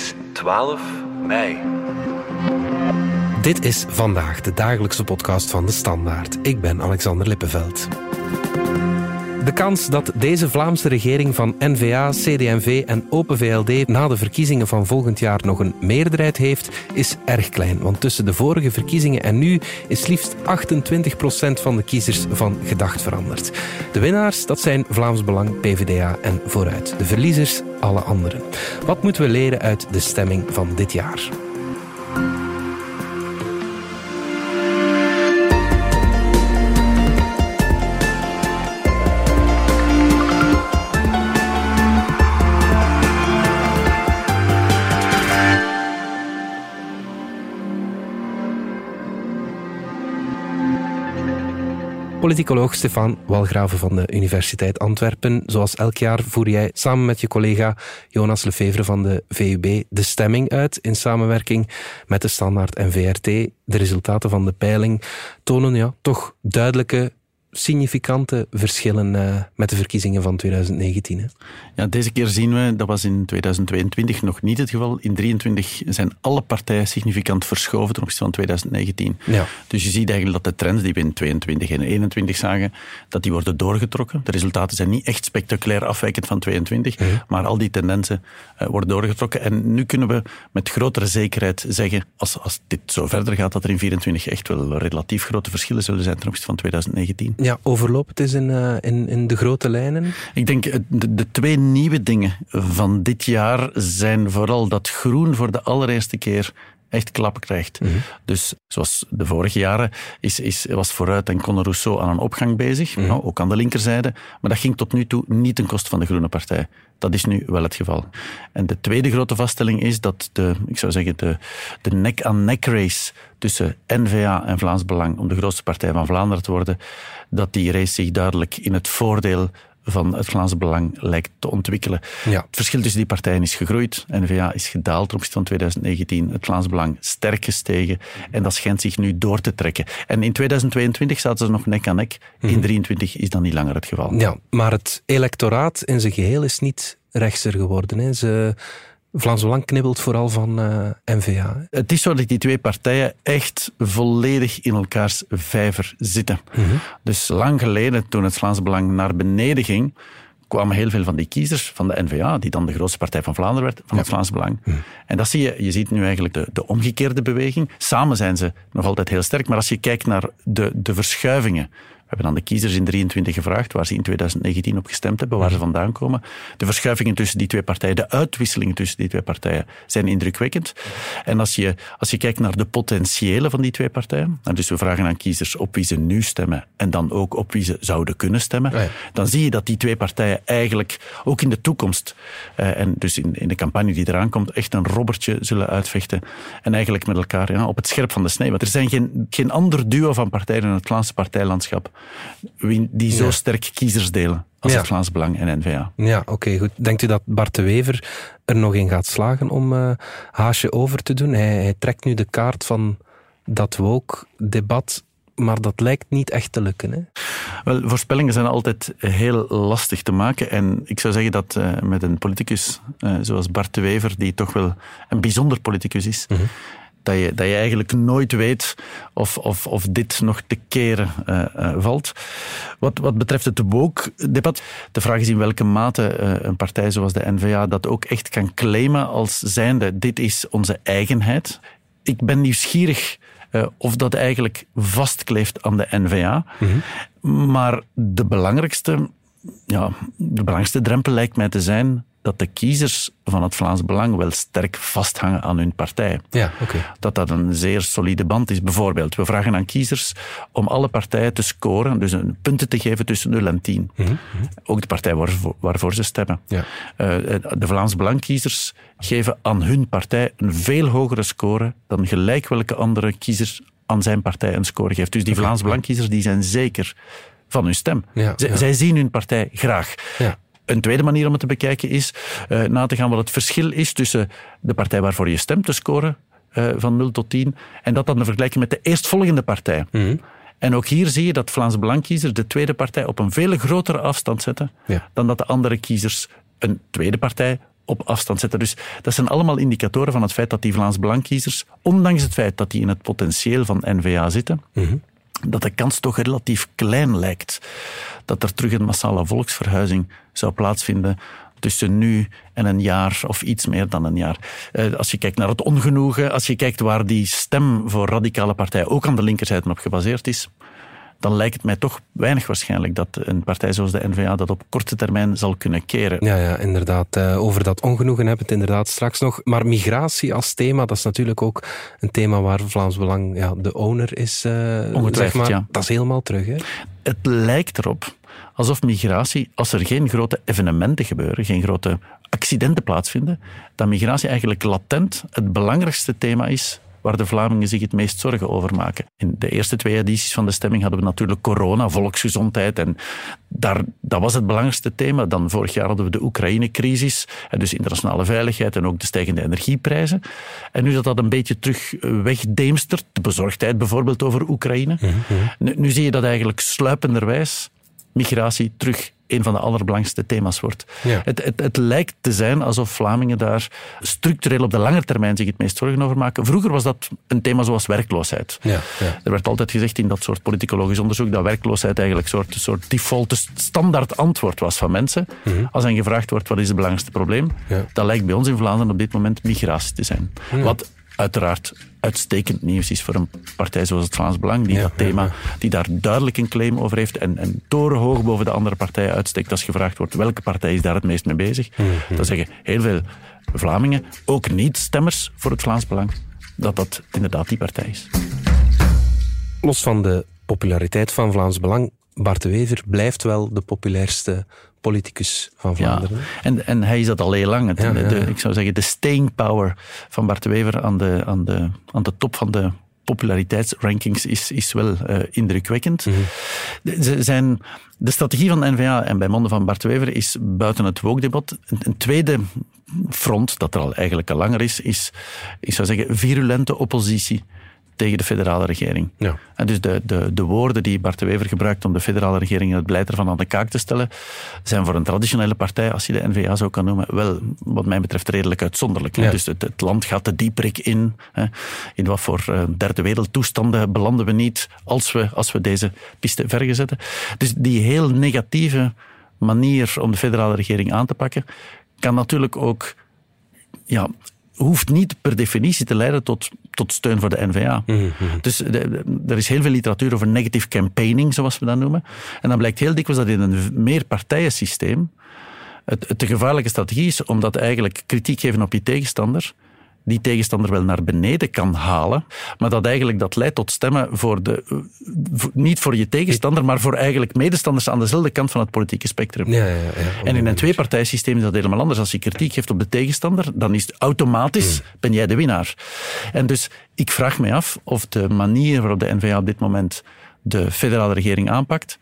is 12 mei. Dit is vandaag de dagelijkse podcast van de Standaard. Ik ben Alexander Lippenveld. De kans dat deze Vlaamse regering van N-VA, CD&V en Open VLD na de verkiezingen van volgend jaar nog een meerderheid heeft, is erg klein. Want tussen de vorige verkiezingen en nu is liefst 28% van de kiezers van gedacht veranderd. De winnaars, dat zijn Vlaams Belang, PvdA en Vooruit. De verliezers, alle anderen. Wat moeten we leren uit de stemming van dit jaar? Politicoloog Stefan Walgraven van de Universiteit Antwerpen. Zoals elk jaar voer jij samen met je collega Jonas Lefevre van de VUB de stemming uit in samenwerking met de Standaard en VRT. De resultaten van de peiling tonen ja, toch duidelijke significante verschillen uh, met de verkiezingen van 2019. Hè? Ja, deze keer zien we, dat was in 2022 nog niet het geval. In 2023 zijn alle partijen significant verschoven ten opzichte van 2019. Ja. Dus je ziet eigenlijk dat de trends die we in 22 en 21 zagen, dat die worden doorgetrokken. De resultaten zijn niet echt spectaculair afwijkend van 22, mm -hmm. maar al die tendensen uh, worden doorgetrokken. En nu kunnen we met grotere zekerheid zeggen, als, als dit zo verder gaat, dat er in 24 echt wel relatief grote verschillen zullen zijn ten opzichte van 2019. Ja, overloopt het eens in, uh, in, in de grote lijnen? Ik denk, de, de twee nieuwe dingen van dit jaar zijn vooral dat groen voor de allereerste keer echt klap krijgt. Mm -hmm. Dus zoals de vorige jaren is, is, was Vooruit en Conor Rousseau aan een opgang bezig, mm -hmm. nou, ook aan de linkerzijde, maar dat ging tot nu toe niet ten koste van de Groene Partij. Dat is nu wel het geval. En de tweede grote vaststelling is dat de, ik zou zeggen, de, de nek-aan-nek race tussen N-VA en Vlaams Belang om de grootste partij van Vlaanderen te worden, dat die race zich duidelijk in het voordeel van het Vlaamse Belang lijkt te ontwikkelen. Ja. Het verschil tussen die partijen is gegroeid. N-VA is gedaald ten opzichte van 2019. Het Vlaams Belang sterk gestegen. En dat schijnt zich nu door te trekken. En in 2022 zaten ze nog nek aan nek. In 2023 is dat niet langer het geval. Ja, maar het electoraat in zijn geheel is niet rechtser geworden. Hè. Ze... Vlaams Belang knibbelt vooral van uh, N-VA. Het is zo dat die twee partijen echt volledig in elkaars vijver zitten. Mm -hmm. Dus lang geleden, toen het Vlaams Belang naar beneden ging, kwamen heel veel van die kiezers van de N-VA, die dan de grootste partij van Vlaanderen werd, van ja. het Vlaams Belang. Mm. En dat zie je, je ziet nu eigenlijk de, de omgekeerde beweging. Samen zijn ze nog altijd heel sterk, maar als je kijkt naar de, de verschuivingen hebben aan de kiezers in 23 gevraagd waar ze in 2019 op gestemd hebben, waar ze vandaan komen. De verschuivingen tussen die twee partijen, de uitwisselingen tussen die twee partijen zijn indrukwekkend. En als je, als je kijkt naar de potentiële van die twee partijen, dus we vragen aan kiezers op wie ze nu stemmen en dan ook op wie ze zouden kunnen stemmen, ja. dan zie je dat die twee partijen eigenlijk ook in de toekomst, eh, en dus in, in de campagne die eraan komt, echt een robbertje zullen uitvechten en eigenlijk met elkaar ja, op het scherp van de snee. Want er zijn geen, geen ander duo van partijen in het Vlaamse partijlandschap die zo ja. sterk kiezers delen als ja. het Vlaams Belang en N-VA. Ja, oké, okay, goed. Denkt u dat Bart de Wever er nog in gaat slagen om uh, Haasje over te doen? Hij, hij trekt nu de kaart van dat woke-debat maar dat lijkt niet echt te lukken. Hè? Wel, voorspellingen zijn altijd heel lastig te maken. En ik zou zeggen dat uh, met een politicus uh, zoals Bart de Wever, die toch wel een bijzonder politicus is, mm -hmm dat je, dat je eigenlijk nooit weet of, of, of dit nog te keren uh, uh, valt. Wat, wat betreft het woke-debat, de vraag is in welke mate uh, een partij zoals de N-VA dat ook echt kan claimen als zijnde dit is onze eigenheid. Ik ben nieuwsgierig of dat eigenlijk vastkleeft aan de N-VA. Mm-hmm. Maar de belangrijkste, ja, de belangrijkste drempel lijkt mij te zijn dat de kiezers van het Vlaams Belang wel sterk vasthangen aan hun partij. Ja, okay. Dat dat een zeer solide band is. Bijvoorbeeld, we vragen aan kiezers om alle partijen te scoren, dus een punten te geven tussen 0 en 10. Mm -hmm. Ook de partij waarvoor, waarvoor ze stemmen. Ja. Uh, de Vlaams Belangkiezers geven aan hun partij een veel hogere score dan gelijk welke andere kiezer aan zijn partij een score geeft. Dus die okay. Vlaams Belangkiezers die zijn zeker van hun stem. Ja. Zij zien hun partij graag. Ja. Een tweede manier om het te bekijken is uh, na te gaan wat het verschil is tussen de partij waarvoor je stemt te scoren uh, van 0 tot 10 en dat dan te vergelijken met de eerstvolgende partij. Mm -hmm. En ook hier zie je dat Vlaams Belangkiezers de tweede partij op een veel grotere afstand zetten ja. dan dat de andere kiezers een tweede partij op afstand zetten. Dus dat zijn allemaal indicatoren van het feit dat die Vlaams Belangkiezers, ondanks het feit dat die in het potentieel van NVA zitten, dat de kans toch relatief klein lijkt dat er terug een massale volksverhuizing zou plaatsvinden tussen nu en een jaar of iets meer dan een jaar. Eh, als je kijkt naar het ongenoegen, als je kijkt waar die stem voor radicale partijen ook aan de linkerzijde op gebaseerd is, dan lijkt het mij toch weinig waarschijnlijk dat een partij zoals de N-VA dat op korte termijn zal kunnen keren. Ja, ja inderdaad. Uh, over dat ongenoegen hebben we het inderdaad straks nog. Maar migratie als thema, dat is natuurlijk ook een thema waar Vlaams Belang ja, de owner is. Uh, Ongetwijfeld, zeg maar. ja. Dat is helemaal terug. Hè? Het lijkt erop alsof migratie, als er geen grote evenementen gebeuren, geen grote accidenten plaatsvinden, dat migratie eigenlijk latent het belangrijkste thema is waar de Vlamingen zich het meest zorgen over maken. In de eerste twee edities van de stemming hadden we natuurlijk corona, volksgezondheid en daar, dat was het belangrijkste thema. Dan vorig jaar hadden we de Oekraïne-crisis, dus internationale veiligheid en ook de stijgende energieprijzen. En nu dat dat een beetje terug wegdeemstert, de bezorgdheid bijvoorbeeld over Oekraïne. Mm -hmm. nu, nu zie je dat eigenlijk sluipenderwijs migratie terug een van de allerbelangrijkste thema's wordt. Ja. Het, het, het, lijkt te zijn alsof Vlamingen daar structureel op de lange termijn zich het meest zorgen over maken. Vroeger was dat een thema zoals werkloosheid. Ja, ja. Er werd altijd gezegd in dat soort politicologisch onderzoek dat werkloosheid eigenlijk een soort, soort default standaard antwoord was van mensen. Mhm. Mm -hmm. Als hen gevraagd wordt wat is het belangrijkste probleem, dat lijkt bij ons in Vlaanderen op dit moment migratie te zijn. Wat uiteraard uitstekend nieuws is voor een partij zoals het Vlaams Belang, die Ja, dat thema, ja, die daar duidelijk een claim over heeft en, en torenhoog boven de andere partijen uitsteekt als gevraagd wordt welke partij is daar het meest mee bezig. Dan zeggen heel veel Vlamingen, ook niet-stemmers voor het Vlaams Belang, dat dat inderdaad die partij is. Los van de populariteit van Vlaams Belang, Bart de Wever blijft wel de populairste politicus van Vlaanderen. Ja, en, en hij is dat al heel lang. Het, Ja, ja, de, ik zou zeggen, de staying power van Bart Wever aan de, aan de, aan de top van de populariteitsrankings is, is wel eh, indrukwekkend. De, ze zijn, de strategie van de N-VA en bij monden van Bart Wever is buiten het wookdebat een, een tweede front, dat er al eigenlijk al langer is, is, ik zou zeggen, virulente oppositie tegen de federale regering. Ja. En dus de, de, de woorden die Bart de Wever gebruikt om de federale regering en het beleid ervan aan de kaak te stellen, zijn voor een traditionele partij, als je de NVA zo kan noemen, wel, wat mij betreft, redelijk uitzonderlijk. Ja. Dus het, het land gaat de dieperik in. Hè. In wat voor uh, derde wereldtoestanden belanden we niet als we, als we deze piste vergezetten. Dus die heel negatieve manier om de federale regering aan te pakken, kan natuurlijk ook ja, hoeft niet per definitie te leiden tot, tot steun voor de NVA. Dus de, de, er is heel veel literatuur over negative campaigning, zoals we dat noemen. En dan blijkt heel dikwijls dat in een meerpartijensysteem het, het de gevaarlijke strategie is om dat eigenlijk kritiek geven op je tegenstander die tegenstander wel naar beneden kan halen, maar dat eigenlijk dat leidt tot stemmen voor de, voor, niet voor je tegenstander, maar voor eigenlijk medestanders aan dezelfde kant van het politieke spectrum. Ja, ja, ja, en in een tweepartijsysteem is dat helemaal anders. Als je kritiek geeft op de tegenstander, dan is het automatisch, hmm. ben jij de winnaar. En dus ik vraag me af of de manier waarop de NVA op dit moment de federale regering aanpakt,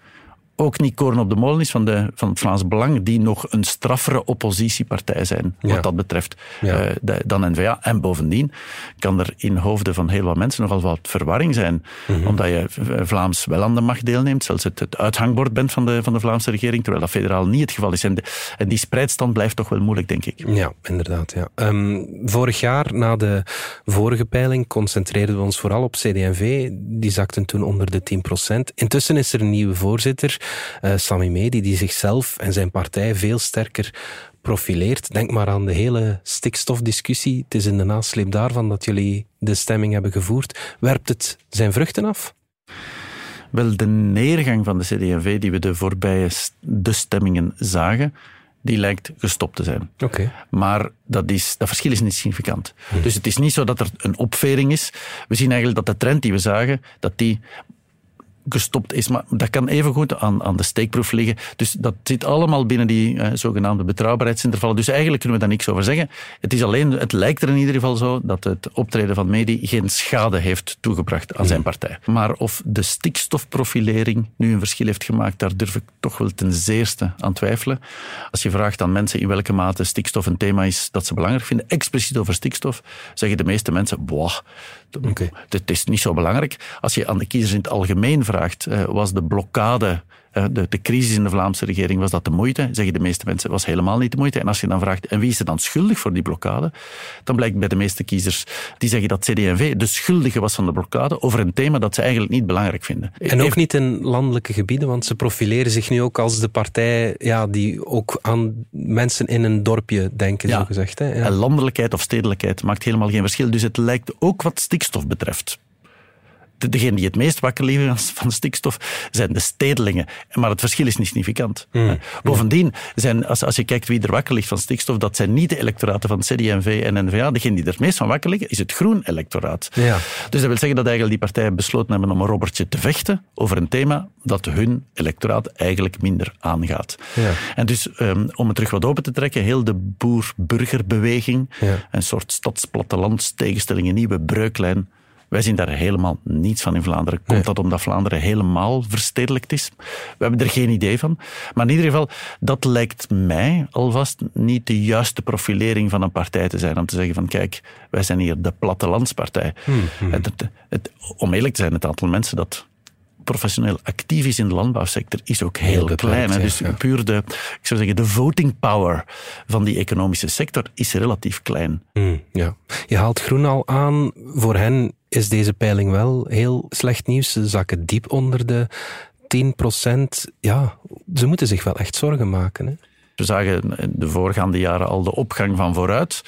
ook niet koren op de molen is van, de, van het Vlaams Belang, die nog een straffere oppositiepartij zijn, wat Ja. dat betreft, Ja. eh, de- dan N-VA. En bovendien kan er in hoofden van heel wat mensen nogal wat verwarring zijn, Mhm. omdat je v- Vlaams wel aan de macht deelneemt, zelfs het, het uithangbord bent van de, van de Vlaamse regering, terwijl dat federaal niet het geval is. En, de- en die spreidstand blijft toch wel moeilijk, denk ik. Ja, inderdaad. Ja. Ehm, vorig jaar, na de vorige peiling, concentreerden we ons vooral op CD&V. Die zakten toen onder de 10%. Intussen is er een nieuwe voorzitter, eh Sami Medi, die zichzelf en zijn partij veel sterker profileert. Denk maar aan de hele stikstofdiscussie. Het is in de nasleep daarvan dat jullie de stemming hebben gevoerd. Werpt het zijn vruchten af? Wel, de neergang van de CD&V die we de voorbije de stemmingen zagen, die lijkt gestopt te zijn. Oké. Maar dat, is, dat verschil is niet significant. Dus het is niet zo dat er een opvering is. We zien eigenlijk dat de trend die we zagen, dat die gestopt is. Maar dat kan evengoed aan, aan de steekproef liggen. Dus dat zit allemaal binnen die eh, zogenaamde betrouwbaarheidsintervallen. Dus eigenlijk kunnen we daar niks over zeggen. Het is alleen, het lijkt er in ieder geval zo dat het optreden van Medi geen schade heeft toegebracht aan zijn partij. Maar of de stikstofprofilering nu een verschil heeft gemaakt, daar durf ik toch wel ten zeerste aan twijfelen. Als je vraagt aan mensen in welke mate stikstof een thema is dat ze belangrijk vinden, expliciet over stikstof, zeggen de meeste mensen, boah, Het is niet zo belangrijk. Als je aan de kiezers in het algemeen vraagt, eh, was de blokkade de, de crisis in de Vlaamse regering, was dat de moeite? Zeggen de meeste mensen, was helemaal niet de moeite. En als je dan vraagt, en wie is er dan schuldig voor die blokkade? Dan blijkt bij de meeste kiezers, die zeggen dat CD&V de schuldige was van de blokkade over een thema dat ze eigenlijk niet belangrijk vinden. En ook niet in landelijke gebieden, want ze profileren zich nu ook als de partij ja, die ook aan mensen in een dorpje denken, Ja. zo gezegd. Hè? Ja. En landelijkheid of stedelijkheid maakt helemaal geen verschil. Dus het lijkt ook wat stikstof betreft. De- Degenen die het meest wakker liggen van stikstof zijn de stedelingen. Maar het verschil is niet significant. Bovendien, zijn, als, als je kijkt wie er wakker ligt van stikstof, dat zijn niet de electoraten van CD&V en N-VA. Degene die er het meest van wakker liggen, is het groen electoraat. Ja. Dus dat wil zeggen dat eigenlijk die partijen besloten hebben om een robbertje te vechten over een thema dat hun electoraat eigenlijk minder aangaat. Ja. En dus, ehm, om het terug wat open te trekken, heel de boer-burgerbeweging, Ja. een soort stadsplattelands tegenstelling, een nieuwe breuklijn. Wij zien daar helemaal niets van in Vlaanderen. Komt Nee. dat omdat Vlaanderen helemaal verstedelijkt is? We hebben er geen idee van. Maar in ieder geval, dat lijkt mij alvast niet de juiste profilering van een partij te zijn. Om te zeggen van, kijk, wij zijn hier de plattelandspartij. Het, het, het- om eerlijk te zijn, het aantal mensen dat professioneel actief is in de landbouwsector is ook heel, Heel beperkt, klein. hè. Dus ja. puur de, ik zou zeggen, de voting power van die economische sector is relatief klein. Hmm, ja. Je haalt Groen al aan. Voor hen is deze peiling wel heel slecht nieuws. Ze zakken diep onder de 10% Ja, ze moeten zich wel echt zorgen maken. Hè? We zagen de voorgaande jaren al de opgang van vooruit.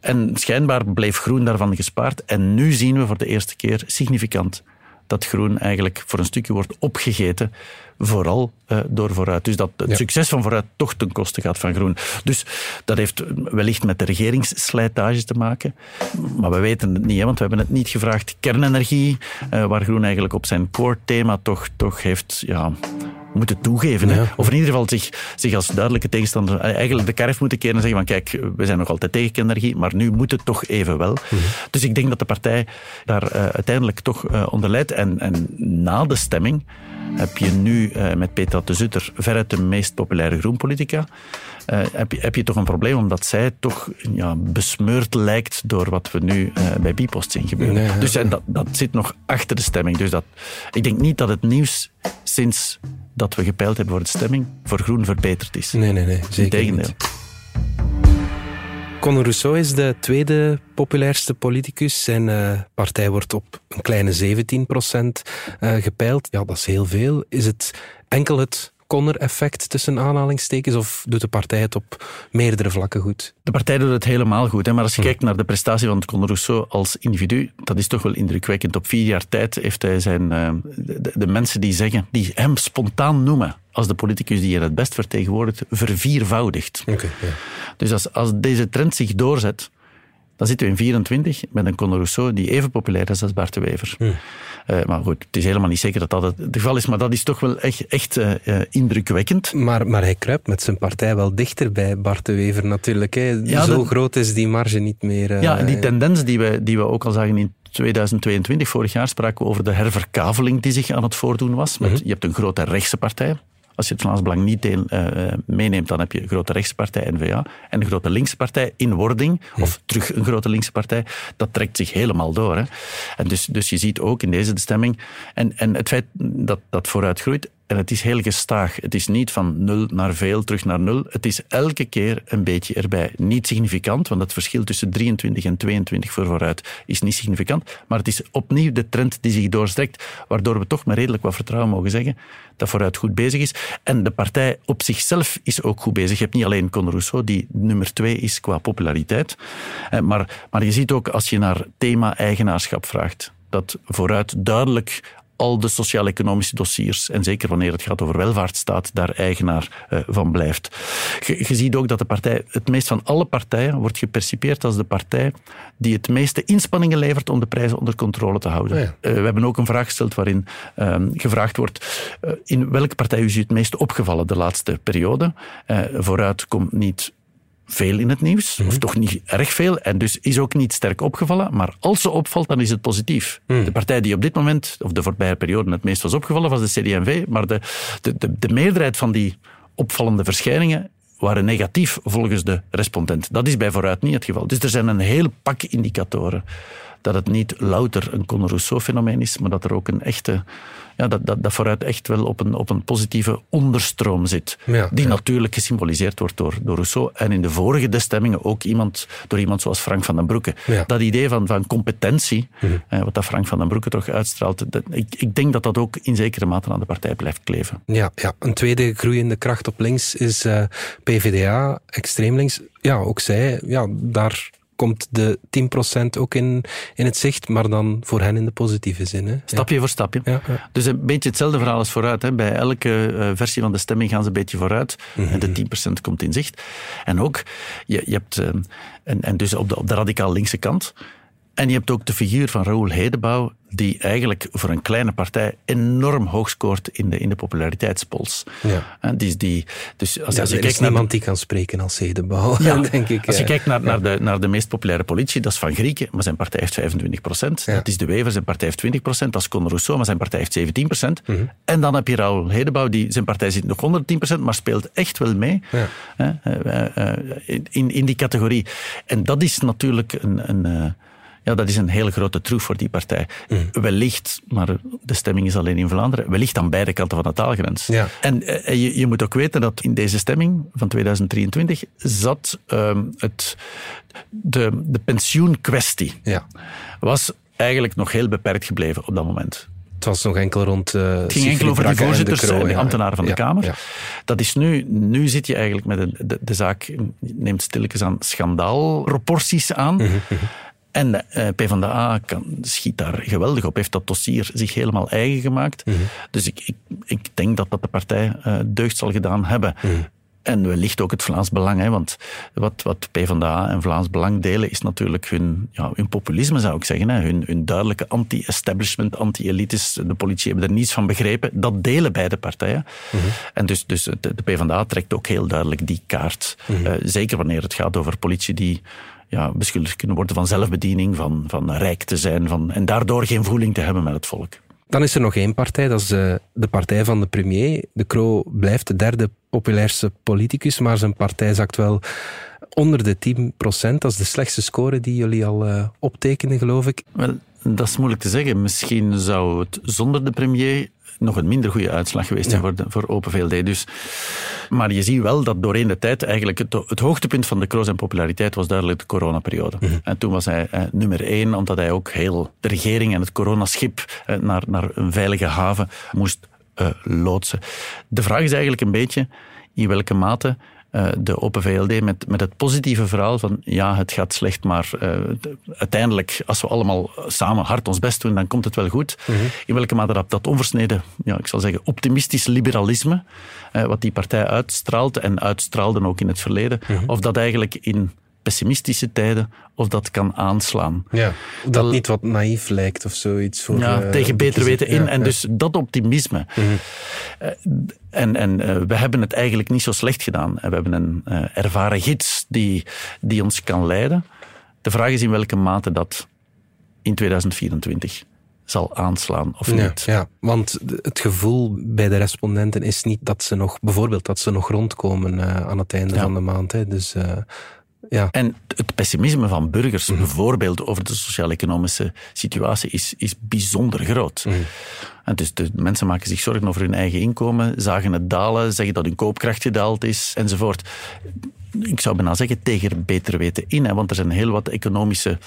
En schijnbaar bleef groen daarvan gespaard. En nu zien we voor de eerste keer significant dat groen eigenlijk voor een stukje wordt opgegeten. Vooral eh, door vooruit. Dus dat het Ja. succes van vooruit toch ten koste gaat van groen. Dus dat heeft wellicht met de regeringsslijtage te maken. Maar we weten het niet, hè, want we hebben het niet gevraagd. Kernenergie, eh, waar groen eigenlijk op zijn core thema toch, toch heeft ja, moeten toegeven. Hè? Ja. Of in ieder geval zich, zich als duidelijke tegenstander eh, eigenlijk de karf moeten keren en zeggen van kijk, we zijn nog altijd tegen kernenergie, maar nu moet het toch even wel. Dus ik denk dat de partij daar eh, uiteindelijk toch eh, onder leidt. En, en na de stemming heb je nu met Petra de Zutter veruit de meest populaire groenpolitica. Eh, heb, je, heb je toch een probleem, omdat zij toch ja, besmeurd lijkt door wat we nu eh, bij Bipost zien gebeuren. Nee. Dus en dat, dat zit nog achter de stemming. Dus dat, ik denk niet dat het nieuws sinds dat we gepeild hebben voor de stemming voor groen verbeterd is. Nee, nee, nee. Zeker Integendeel. niet. Conor Rousseau is de tweede populairste politicus. Zijn eh, partij wordt op een kleine 17% gepeild. Ja, dat is heel veel. Is het enkel het Conor-effect tussen aanhalingstekens of doet de partij het op meerdere vlakken goed? De partij doet het helemaal goed. Hè? Maar als je kijkt naar de prestatie van Conor Rousseau als individu, dat is toch wel indrukwekkend. Op vier jaar tijd heeft hij zijn, eh, de, de mensen die zeggen, die hem spontaan noemen als de politicus die hij het best vertegenwoordigt, verviervoudigd. Oké, ja. Dus als, als deze trend zich doorzet, dan zitten we in 24 met een Conor Rousseau die even populair is als Bart de Wever. Eh, maar goed, het is helemaal niet zeker dat dat het geval is, maar dat is toch wel echt, echt eh, eh, indrukwekkend. Maar, maar hij kruipt met zijn partij wel dichter bij Bart de Wever natuurlijk. Hè. Ja, Zo dat- groot is die marge niet meer. Ja, en die tendens die we, die we ook al zagen in 2022, vorig jaar, spraken we over de herverkaveling die zich aan het voordoen was. Met, Je hebt een grote rechtse partij. Als je het Vlaams Belang niet deel, eh, meeneemt, dan heb je een grote rechtse partij, N-VA, en een grote linkse partij in wording, of terug een grote linkse partij. Dat trekt zich helemaal door. Hè. En dus, dus je ziet ook in deze stemming, en, en het feit dat dat vooruit groeit, en het is heel gestaag. Het is niet van nul naar veel, terug naar nul. Het is elke keer een beetje erbij. Niet significant, want het verschil tussen 23 en 22 voor vooruit is niet significant. Maar het is opnieuw de trend die zich doorstrekt, waardoor we toch met redelijk wat vertrouwen mogen zeggen dat vooruit goed bezig is. En de partij op zichzelf is ook goed bezig. Je hebt niet alleen Conor Rousseau, die nummer twee is qua populariteit. Eh, Maar, maar je ziet ook als je naar thema eigenaarschap vraagt, dat vooruit duidelijk al de sociaal-economische dossiers, en zeker wanneer het gaat over welvaartsstaat, daar eigenaar eh, van blijft. Je, je ziet ook dat de partij, het meest van alle partijen, wordt gepercipieerd als de partij die het meeste inspanningen levert om de prijzen onder controle te houden. Oh ja. Eh, we hebben ook een vraag gesteld waarin ehm, gevraagd wordt eh, in welke partij u het meest opgevallen de laatste periode. Vooruit komt niet veel in het nieuws, of toch niet erg veel, en dus is ook niet sterk opgevallen. Maar als ze opvalt, dan is het positief. De partij die op dit moment, of de voorbije periode, het meest was opgevallen, was de CD&V. Maar de, de, de, de meerderheid van die opvallende verschijningen waren negatief volgens de respondent. Dat is bij vooruit niet het geval. Dus er zijn een heel pak indicatoren dat het niet louter een Conor Rousseau-fenomeen is, maar dat er ook een echte ja, dat, dat, dat vooruit echt wel op een, op een positieve onderstroom zit. Ja, die ja. natuurlijk gesymboliseerd wordt door, door Rousseau. En in de vorige bestemmingen ook iemand, door iemand zoals Frank van den Broeke. Ja. Dat idee van, van competentie, Mhm. eh, wat dat Frank van den Broeke toch uitstraalt, dat, ik, ik denk dat dat ook in zekere mate aan de partij blijft kleven. Ja, ja, een tweede groeiende kracht op links is eh, PvdA, extreem links. Ja, ook zij, ja, daar komt de 10% ook in, in het zicht, maar dan voor hen in de positieve zin. Hè? Stapje voor stapje. Ja, ja. Dus een beetje hetzelfde verhaal als vooruit. Hè. Bij elke eh, versie van de stemming gaan ze een beetje vooruit. En de 10% komt in zicht. En ook, je, je hebt, eh, en, en dus op de, op de radicaal linkse kant. En je hebt ook de figuur van Raoul Hedebouw, die eigenlijk voor een kleine partij enorm hoog scoort in de, in de populariteitspols. Ja. En die, is die, dus als, Ja, als je er is kijkt naar de- niemand die kan spreken als Hedebouw, ja, denk ik. Als je kijkt naar, naar, de, naar de meest populaire politici, dat is Van Grieken, maar zijn partij heeft 25 Ja. Dat is De Wever, zijn partij heeft 20% Dat is Conor Rousseau, maar zijn partij heeft 17 Mhm. En dan heb je Raoul Hedebouw, die, zijn partij zit nog onder 10 maar speelt echt wel mee Ja. hè, eh, eh, in, in die categorie. En dat is natuurlijk een... een eh, ja, dat is een hele grote troef voor die partij. Mhm. Wellicht, maar de stemming is alleen in Vlaanderen, wellicht aan beide kanten van de taalgrens. Ja. En eh, je, je moet ook weten dat in deze stemming van 2023 zat ehm, het, de, de pensioenkwestie. Ja. Was eigenlijk nog heel beperkt gebleven op dat moment. Het was nog enkel rond uh, Het ging enkel over de voorzitters en de ambtenaren van de Kamer. Dat is nu, nu zit je eigenlijk met een, de, de zaak, neemt stilletjes aan schandaalproporties aan. Mhm, En uh, PvdA kan, schiet daar geweldig op, heeft dat dossier zich helemaal eigen gemaakt. Mhm. Dus ik, ik, ik denk dat dat de partij uh, deugd zal gedaan hebben. Mhm. En wellicht ook het Vlaams Belang. Hè, want wat, wat PvdA en Vlaams Belang delen is natuurlijk hun, ja, hun populisme, zou ik zeggen. Hè, hun, hun duidelijke anti-establishment, anti-elites. De politie hebben er niets van begrepen. Dat delen beide partijen. Mhm. En dus, dus de, de PvdA trekt ook heel duidelijk die kaart. Mhm. Uh, zeker wanneer het gaat over politie die ja, beschuldigd kunnen worden van zelfbediening, van, van rijk te zijn van, en daardoor geen voeling te hebben met het volk. Dan is er nog één partij, dat is uh, de partij van de premier. De Croo blijft de derde populairste politicus, maar zijn partij zakt wel onder de 10% Dat is de slechtste score die jullie al uh, optekenen, geloof ik. Wel, dat is moeilijk te zeggen. Misschien zou het zonder de premier nog een minder goede uitslag geweest ja. voor, de, voor Open VLD. Dus, maar je ziet wel dat doorheen de tijd eigenlijk het, het hoogtepunt van de Kroos en populariteit was duidelijk de coronaperiode. Mm -hmm. En toen was hij eh, nummer één, omdat hij ook heel de regering en het coronaschip eh, naar, naar een veilige haven moest uh, loodsen. De vraag is eigenlijk een beetje in welke mate uh, de Open VLD met, met het positieve verhaal van ja, het gaat slecht, maar uh, uiteindelijk, als we allemaal samen hard ons best doen, dan komt het wel goed. Mm -hmm. In welke mate dat, dat onversneden, ja, ik zal zeggen, optimistisch liberalisme, uh, wat die partij uitstraalt en uitstraalde ook in het verleden, mm -hmm. of dat eigenlijk in pessimistische tijden, of dat kan aanslaan. Ja, dat, dat niet wat naïef lijkt of zoiets. Voor, ja, uh, tegen beter weten in. Ja, en ja. dus dat optimisme. Mm -hmm. uh, en en uh, we hebben het eigenlijk niet zo slecht gedaan. We hebben een ervaren gids die, die ons kan leiden. De vraag is in welke mate dat in 2024 zal aanslaan of ja, niet. Ja, want het gevoel bij de respondenten is niet dat ze nog, bijvoorbeeld dat ze nog rondkomen uh, aan het einde ja. van de maand. Hè. Dus uh, ja. En het pessimisme van burgers, mm. bijvoorbeeld over de sociaal-economische situatie, is, is bijzonder groot. Mm. En dus de mensen maken zich zorgen over hun eigen inkomen, zagen het dalen, zeggen dat hun koopkracht gedaald is, enzovoort. Ik zou bijna zeggen tegen beter weten in, hè, want er zijn heel wat economische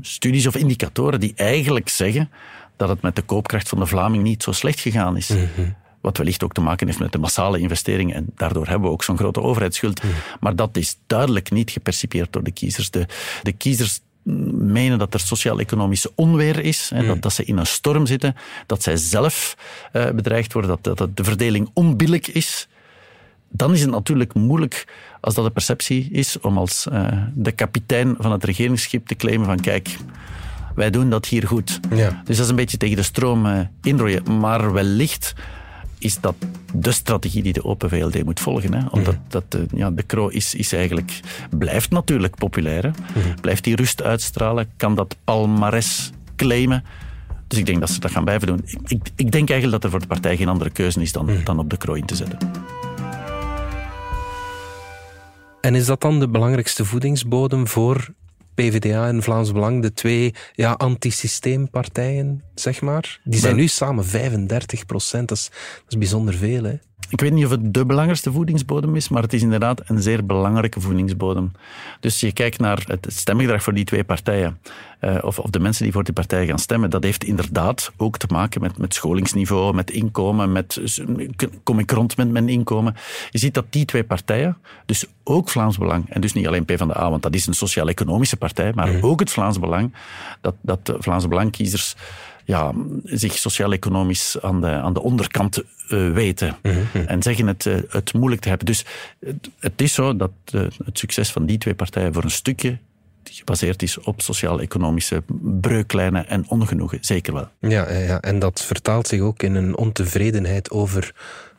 studies of indicatoren die eigenlijk zeggen dat het met de koopkracht van de Vlaming niet zo slecht gegaan is. Mm -hmm. Wat wellicht ook te maken heeft met de massale investeringen. En daardoor hebben we ook zo'n grote overheidsschuld. Mm. Maar dat is duidelijk niet gepercipieerd door de kiezers. De, de kiezers menen dat er sociaal-economische onweer is. Mm. Dat, dat ze in een storm zitten. Dat zij zelf uh, bedreigd worden. Dat, dat de verdeling onbillijk is. Dan is het natuurlijk moeilijk als dat de perceptie is om als uh, de kapitein van het regeringsschip te claimen van kijk, wij doen dat hier goed. Ja. Dus dat is een beetje tegen de stroom uh, inrooien. Maar wellicht is dat de strategie die de Open VLD moet volgen. Hè? Omdat mm. dat, uh, ja, de Kro is, is eigenlijk, blijft natuurlijk populair. Hè? Mm. Blijft die rust uitstralen, kan dat palmares claimen. Dus ik denk dat ze dat gaan blijven doen. Ik, ik, ik denk eigenlijk dat er voor de partij geen andere keuze is dan, mm. dan op de Kro in te zetten. En is dat dan de belangrijkste voedingsbodem voor PvdA en Vlaams Belang, de twee ja, antisysteempartijen, zeg maar. Die zijn nu samen 35 procent. Dat is, dat is bijzonder veel, hè? Ik weet niet of het de belangrijkste voedingsbodem is, maar het is inderdaad een zeer belangrijke voedingsbodem. Dus je kijkt naar het stemgedrag voor die twee partijen, uh, of, of de mensen die voor die partijen gaan stemmen, dat heeft inderdaad ook te maken met, met scholingsniveau, met inkomen, met kom ik rond met mijn inkomen. Je ziet dat die twee partijen, dus ook Vlaams Belang, en dus niet alleen PvdA, want dat is een sociaal-economische partij, maar mhm. ook het Vlaams Belang, dat, dat Vlaams Belang-kiezers ja, zich sociaal-economisch aan de, aan de onderkant uh, weten. Mhm, mhm. En zeggen het, uh, het moeilijk te hebben. Dus het, het is zo dat uh, het succes van die twee partijen voor een stukje gebaseerd is op sociaal-economische breuklijnen en ongenoegen. Zeker wel. Ja, ja, en dat vertaalt zich ook in een ontevredenheid over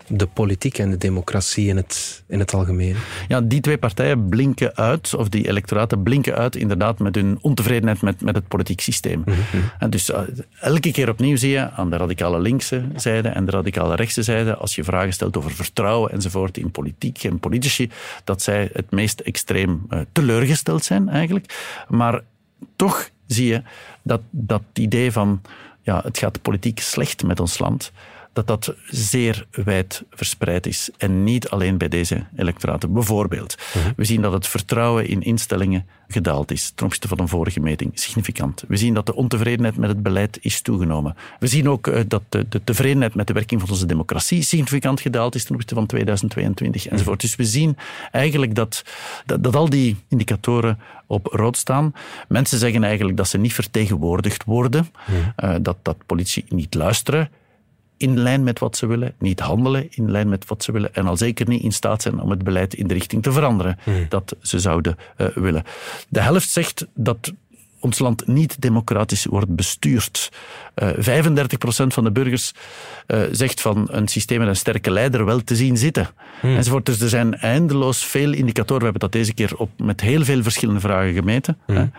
de politiek en de democratie in het, in het algemeen. Ja, die twee partijen blinken uit, of die electoraten blinken uit, inderdaad, met hun ontevredenheid met, met het politiek systeem. Mhm. En dus uh, elke keer opnieuw zie je aan de radicale linkse zijde en de radicale rechtse zijde, als je vragen stelt over vertrouwen enzovoort in politiek en politici, dat zij het meest extreem uh, teleurgesteld zijn eigenlijk. Maar toch zie je dat dat idee van ja, het gaat politiek slecht met ons land, dat dat zeer wijd verspreid is. En niet alleen bij deze electoraten. Bijvoorbeeld, mhm. we zien dat het vertrouwen in instellingen gedaald is ten opzichte van een vorige meting, significant. We zien dat de ontevredenheid met het beleid is toegenomen. We zien ook eh, dat de, de tevredenheid met de werking van onze democratie significant gedaald is ten opzichte van 2022 enzovoort. Dus we zien eigenlijk dat, dat, dat al die indicatoren op rood staan. Mensen zeggen eigenlijk dat ze niet vertegenwoordigd worden, mhm. uh, dat, dat politie niet luisteren in lijn met wat ze willen, niet handelen in lijn met wat ze willen en al zeker niet in staat zijn om het beleid in de richting te veranderen hmm. dat ze zouden uh, willen. De helft zegt dat ons land niet democratisch wordt bestuurd. Uh, eh, 35% van de burgers uh, zegt van een systeem met een sterke leider wel te zien zitten. Hmm. Enzovoort. Dus er zijn eindeloos veel indicatoren. We hebben dat deze keer op, met heel veel verschillende vragen gemeten. Hmm.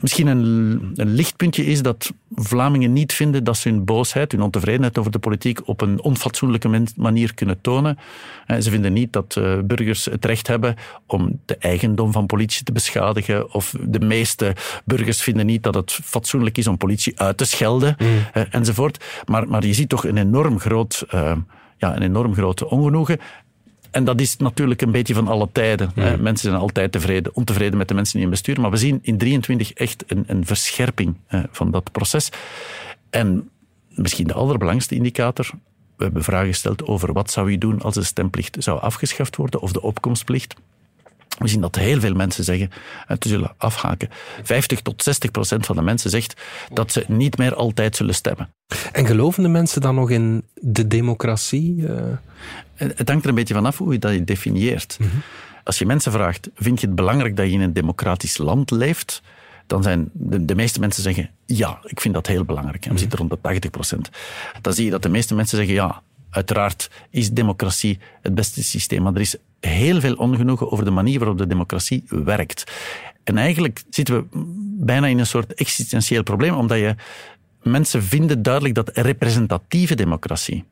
Misschien een, een lichtpuntje is dat Vlamingen niet vinden dat ze hun boosheid, hun ontevredenheid over de politiek op een onfatsoenlijke manier kunnen tonen. Ze vinden niet dat uh, burgers het recht hebben om de eigendom van politie te beschadigen. Of de meeste burgers vinden niet dat het fatsoenlijk is om politie uit te schelden. Mm. Eh, enzovoort. Maar, maar je ziet toch een enorm groot, uh, ja, een enorm groot ongenoegen. En dat is natuurlijk een beetje van alle tijden. Mm. Mensen zijn altijd tevreden, ontevreden met de mensen die in bestuur. Maar we zien in 23 echt een, een verscherping uh, van dat proces. En misschien de allerbelangrijkste indicator. We hebben vragen gesteld over wat zou je doen als de stemplicht zou afgeschaft worden of de opkomstplicht. We zien dat heel veel mensen zeggen, en te zullen afhaken. 50 tot 60 procent van de mensen zegt dat ze niet meer altijd zullen stemmen. En geloven de mensen dan nog in de democratie? Eh? Het hangt er een beetje vanaf hoe je dat definieert. Mhm. Als je mensen vraagt, vind je het belangrijk dat je in een democratisch land leeft? Dan zijn de, de meeste mensen zeggen, ja, ik vind dat heel belangrijk. En we mhm. zitten rond de 80 procent. Dan zie je dat de meeste mensen zeggen, ja, Uiteraard is democratie het beste systeem, maar er is heel veel ongenoegen over de manier waarop de democratie werkt. En eigenlijk zitten we bijna in een soort existentieel probleem, omdat je mensen vinden duidelijk dat representatieve democratie,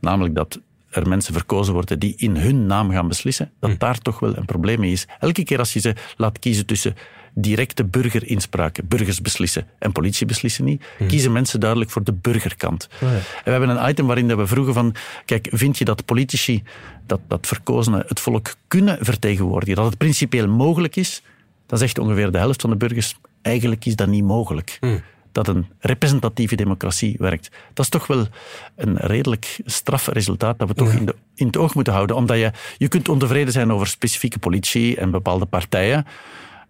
namelijk dat er mensen verkozen worden die in hun naam gaan beslissen, dat hm. daar toch wel een probleem mee is. Elke keer als je ze laat kiezen tussen directe burgerinspraak, burgers beslissen en politie beslissen niet, hm. kiezen mensen duidelijk voor de burgerkant. Oh en we hebben een item waarin we vroegen van, kijk, vind je dat politici, dat, dat verkozenen, het volk kunnen vertegenwoordigen, dat het principieel mogelijk is? Dan zegt ongeveer de helft van de burgers, eigenlijk is dat niet mogelijk. Hm dat een representatieve democratie werkt. Dat is toch wel een redelijk straf resultaat dat we toch in, de, in het oog moeten houden. Omdat je, je kunt ontevreden zijn over specifieke politie en bepaalde partijen.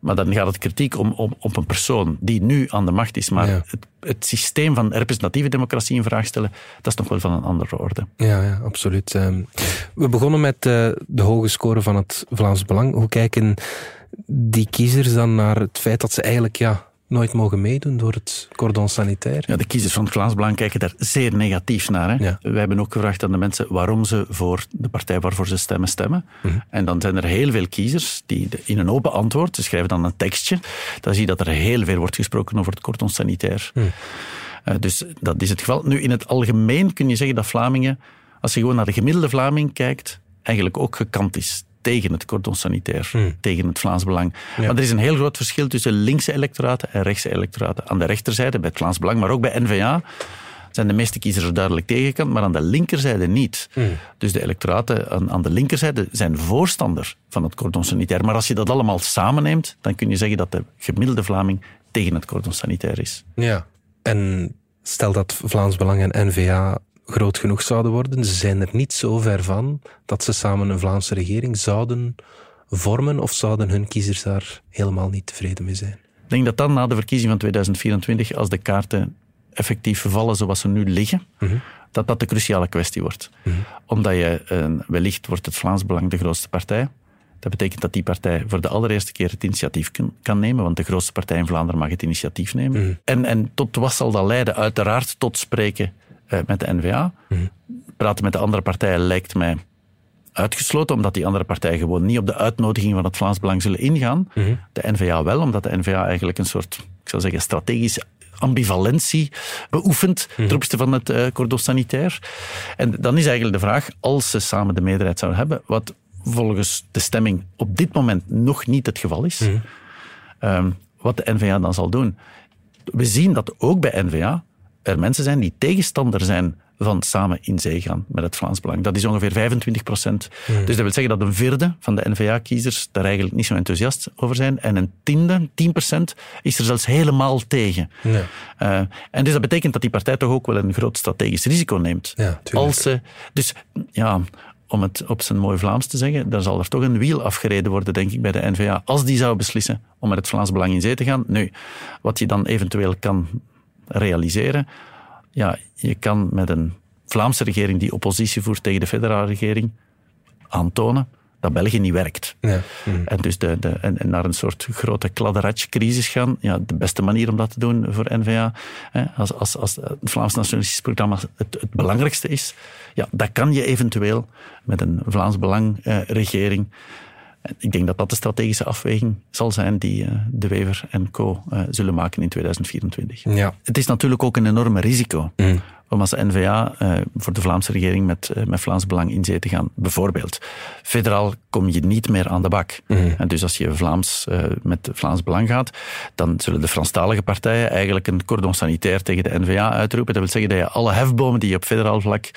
Maar dan gaat het kritiek om, om, op een persoon die nu aan de macht is. Maar het, het, systeem van representatieve democratie in vraag stellen, dat is nog wel van een andere orde. Ja, ja absoluut. Ehm, we begonnen met uh, de hoge score van het Vlaams Belang. Hoe kijken die kiezers dan naar het feit dat ze eigenlijk ja, nooit mogen meedoen door het cordon sanitair. Ja, de kiezers van het Vlaams Belang kijken daar zeer negatief naar. Hè? Ja. Wij hebben ook gevraagd aan de mensen waarom ze voor de partij waarvoor ze stemmen, stemmen. Mhm. En dan zijn er heel veel kiezers die in een open antwoord, ze schrijven dan een tekstje, dan zie je dat er heel veel wordt gesproken over het cordon sanitair. Mhm. Uh, dus dat is het geval. Nu, in het algemeen kun je zeggen dat Vlamingen, als je gewoon naar de gemiddelde Vlaming kijkt, eigenlijk ook gekant is tegen het cordon sanitair, tegen het Vlaams Belang. Maar er is een heel groot verschil tussen linkse electoraten en rechtse electoraten. Aan de rechterzijde bij het Vlaams Belang, maar ook bij N-VA zijn de meeste kiezers er duidelijk tegenkant, maar aan de linkerzijde niet. Dus de electoraten aan, aan, de linkerzijde zijn voorstander van het cordon sanitair. Maar als je dat allemaal samenneemt, dan kun je zeggen dat de gemiddelde Vlaming tegen het cordon sanitair is. Ja, en stel dat Vlaams Belang en N-VA groot genoeg zouden worden, ze zijn er niet zo ver van dat ze samen een Vlaamse regering zouden vormen of zouden hun kiezers daar helemaal niet tevreden mee zijn? Ik denk dat dan na de verkiezing van 2024, als de kaarten effectief vervallen zoals ze nu liggen, mhm. dat dat de cruciale kwestie wordt. Mhm. Omdat je, uh, wellicht wordt het Vlaams Belang de grootste partij. Dat betekent dat die partij voor de allereerste keer het initiatief kan nemen, want de grootste partij in Vlaanderen mag het initiatief nemen. Mhm. En, en tot wat zal dat leiden? Uiteraard tot spreken uh, met de NVA. Praten met de andere partijen lijkt mij uitgesloten, omdat die andere partijen gewoon niet op de uitnodiging van het Vlaams Belang zullen ingaan. De NVA wel, omdat de NVA eigenlijk een soort, ik zou zeggen, strategisch ambivalentie beoefent mm. ten opzichte van het uh, cordon sanitair. En dan is eigenlijk de vraag, als ze samen de meerderheid zouden hebben, wat volgens de stemming op dit moment nog niet het geval is, mhm. ehm, wat de NVA dan zal doen. We zien dat ook bij NVA er mensen zijn die tegenstander zijn van samen in zee gaan met het Vlaams Belang. Dat is ongeveer 25 procent. Hmm. Dus dat wil zeggen dat een vierde van de N-VA-kiezers daar eigenlijk niet zo enthousiast over zijn. En een tiende, 10 procent, is er zelfs helemaal tegen. Ja. Uh, en dus dat betekent dat die partij toch ook wel een groot strategisch risico neemt. Ja, Als ze, dus ja, om het op zijn mooi Vlaams te zeggen, dan zal er toch een wiel afgereden worden, denk ik, bij de NVA, als die zou beslissen om met het Vlaams Belang in zee te gaan. Nu, wat je dan eventueel kan realiseren, ja, je kan met een Vlaamse regering die oppositie voert tegen de federale regering aantonen dat België niet werkt. Ja. Mm. En dus de, de, en, naar een soort grote kladderatje-crisis gaan. Ja, de beste manier om dat te doen voor N-VA, hè, als, als, als het Vlaams Nationalistisch Programma het, het belangrijkste is, ja, dat kan je eventueel met een Vlaams Belang-regering eh, ik denk dat dat de strategische afweging zal zijn die uh, De Wever en co. Uh, zullen maken in 2024. Ja. Het is natuurlijk ook een enorme risico. Mm om als NVA uh, eh, voor de Vlaamse regering met, uh, met Vlaams Belang in zee te gaan. Bijvoorbeeld, federaal kom je niet meer aan de bak. Mm. En dus als je Vlaams, uh, met Vlaams Belang gaat, dan zullen de Franstalige partijen eigenlijk een cordon sanitair tegen de NVA uitroepen. Dat wil zeggen dat je alle hefbomen die je op federaal vlak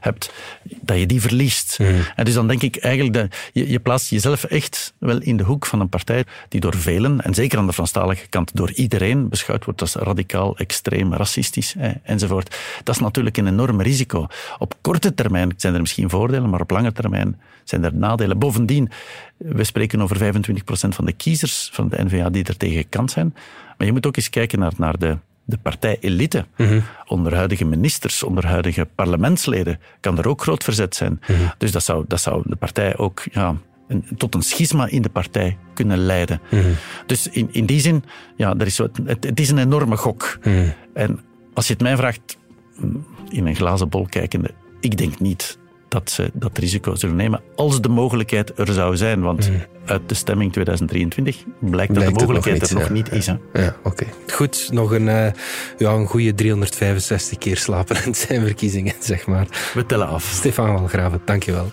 hebt, dat je die verliest. Mm. En dus dan denk ik eigenlijk, dat je, je plaatst jezelf echt wel in de hoek van een partij die door velen, en zeker aan de Franstalige kant door iedereen, beschouwd wordt als radicaal, extreem, racistisch eh, enzovoort. Dat is natuurlijk een enorm risico. Op korte termijn zijn er misschien voordelen, maar op lange termijn zijn er nadelen. Bovendien, we spreken over 25% van de kiezers van de NVA die er tegen kant zijn. Maar je moet ook eens kijken naar, naar de, de partij-elite. Mm Onder huidige ministers, onder huidige parlementsleden kan er ook groot verzet zijn. Mhm. Dus dat zou, dat zou de partij ook ja, een, tot een schisma in de partij kunnen leiden. Mhm. Dus in, in die zin, ja, er is zo, het, het is een enorme gok. Mhm. En als je het mij vraagt, in een glazen bol kijkende, ik denk niet dat ze dat risico zullen nemen als de mogelijkheid er zou zijn. Want hmm. uit de stemming 2023 blijkt, dat de mogelijkheid er nog niet is. Ja, oké. Goed, nog een, uh, ja, een goede 365 keer slapen en zijn verkiezingen, zeg maar. We tellen af. Stefan Walgraven, dankjewel.